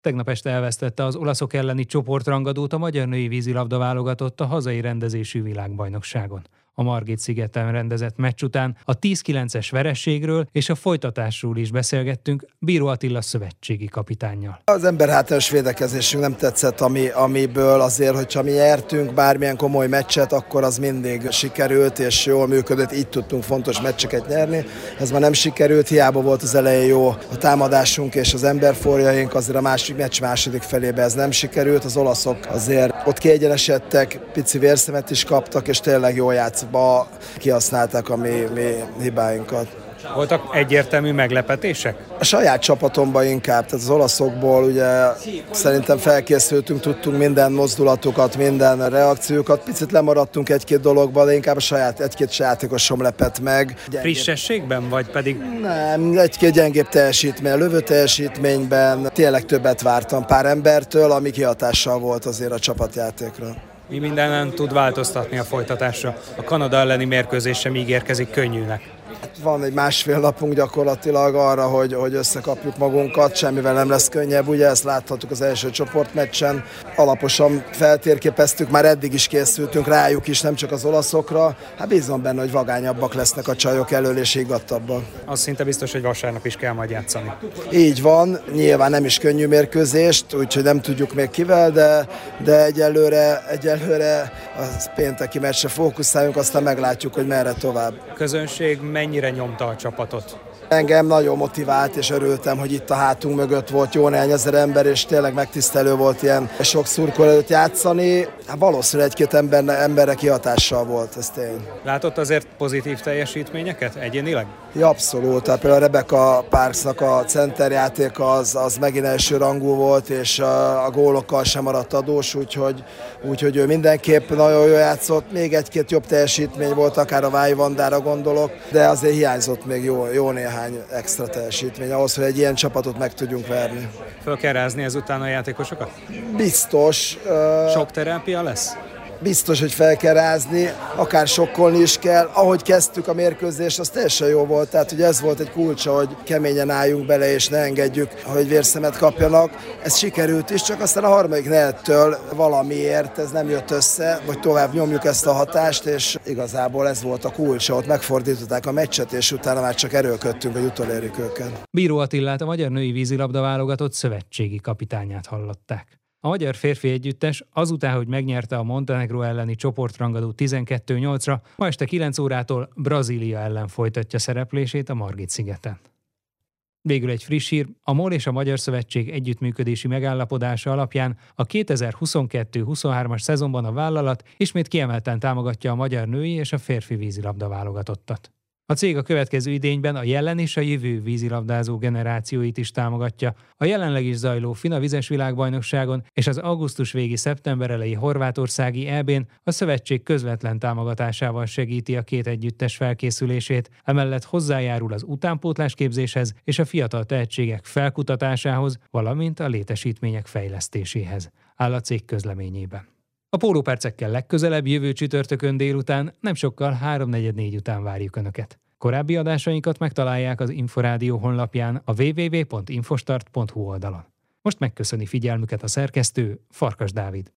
Tegnap este elvesztette az olaszok elleni csoportrangadót a magyar női vízilabda válogatott a hazai rendezésű világbajnokságon a Margit szigeten rendezett meccs után a 10-9-es verességről és a folytatásról is beszélgettünk Bíró Attila szövetségi kapitánnyal. Az ember hátrányos védekezésünk nem tetszett, ami, amiből azért, hogyha mi nyertünk bármilyen komoly meccset, akkor az mindig sikerült és jól működött, így tudtunk fontos meccseket nyerni. Ez már nem sikerült, hiába volt az elején jó a támadásunk és az emberforjaink, azért a másik meccs második felébe ez nem sikerült. Az olaszok azért ott kiegyenesedtek, pici vérszemet is kaptak, és tényleg jól játsz ba kihasználták a mi, mi hibáinkat. Voltak egyértelmű meglepetések? A saját csapatomban inkább, tehát az olaszokból ugye szerintem felkészültünk, tudtunk minden mozdulatukat, minden reakciókat, picit lemaradtunk egy-két dologban, de inkább a saját, egy-két játékosom lepett meg. Gyengébb. Frissességben, vagy pedig? Nem, egy-két gyengébb teljesítmény, lövő teljesítményben tényleg többet vártam pár embertől, ami kihatással volt azért a csapatjátékra mi mindenen tud változtatni a folytatásra. A Kanada elleni mérkőzés sem ígérkezik könnyűnek. Hát van egy másfél napunk gyakorlatilag arra, hogy, hogy összekapjuk magunkat, semmivel nem lesz könnyebb, ugye ezt láthatjuk az első csoportmeccsen. Alaposan feltérképeztük, már eddig is készültünk rájuk is, nem csak az olaszokra. Hát bízom benne, hogy vagányabbak lesznek a csajok elől és higgadtabbak. Az szinte biztos, hogy vasárnap is kell majd játszani. Így van, nyilván nem is könnyű mérkőzést, úgyhogy nem tudjuk még kivel, de, de egyelőre, egyelőre a pénteki meccsre fókuszáljunk, aztán meglátjuk, hogy merre tovább. Közönség mennyire nyomta a csapatot? Engem nagyon motivált, és örültem, hogy itt a hátunk mögött volt jó néhány ezer ember, és tényleg megtisztelő volt ilyen sok szurkol előtt játszani. Hát valószínűleg egy-két ember, emberre kihatással volt, ez tény. Látott azért pozitív teljesítményeket egyénileg? Ja, abszolút. Tehát például a Rebecca Parksnak a centerjáték az, az megint első rangú volt, és a, a gólokkal sem maradt adós, úgyhogy, úgyhogy ő mindenképp nagyon jól játszott. Még egy-két jobb teljesítmény volt, akár a Váj Vandára gondolok, de azért hiányzott még jó, jó néhány extra teljesítmény ahhoz, hogy egy ilyen csapatot meg tudjunk verni. Föl kell rázni ezután a játékosokat? Biztos. Sok terápia lesz? Biztos, hogy fel kell rázni, akár sokkolni is kell. Ahogy kezdtük a mérkőzést, az teljesen jó volt. Tehát hogy ez volt egy kulcsa, hogy keményen álljunk bele, és ne engedjük, hogy vérszemet kapjanak. Ez sikerült is, csak aztán a harmadik nehettől valamiért ez nem jött össze, vagy tovább nyomjuk ezt a hatást, és igazából ez volt a kulcsa. Ott megfordították a meccset, és utána már csak erőlködtünk, hogy utolérjük őket. Bíró Attillát a Magyar Női Vízilabda válogatott szövetségi kapitányát hallották. A magyar férfi együttes azután, hogy megnyerte a Montenegro elleni csoportrangadó 12-8-ra, ma este 9 órától Brazília ellen folytatja szereplését a Margit-szigeten. Végül egy friss hír, a MOL és a Magyar Szövetség együttműködési megállapodása alapján a 2022-23-as szezonban a vállalat ismét kiemelten támogatja a magyar női és a férfi vízilabda válogatottat. A cég a következő idényben a jelen és a jövő vízilabdázó generációit is támogatja. A jelenleg is zajló Fina vizes világbajnokságon és az augusztus végi szeptember elejé horvátországi EB-n a szövetség közvetlen támogatásával segíti a két együttes felkészülését, emellett hozzájárul az utánpótlás képzéshez és a fiatal tehetségek felkutatásához, valamint a létesítmények fejlesztéséhez, áll a cég közleményében. A pólópercekkel legközelebb jövő csütörtökön délután, nem sokkal 3.44 után várjuk Önöket. Korábbi adásainkat megtalálják az Inforádió honlapján a www.infostart.hu oldalon. Most megköszöni figyelmüket a szerkesztő Farkas Dávid.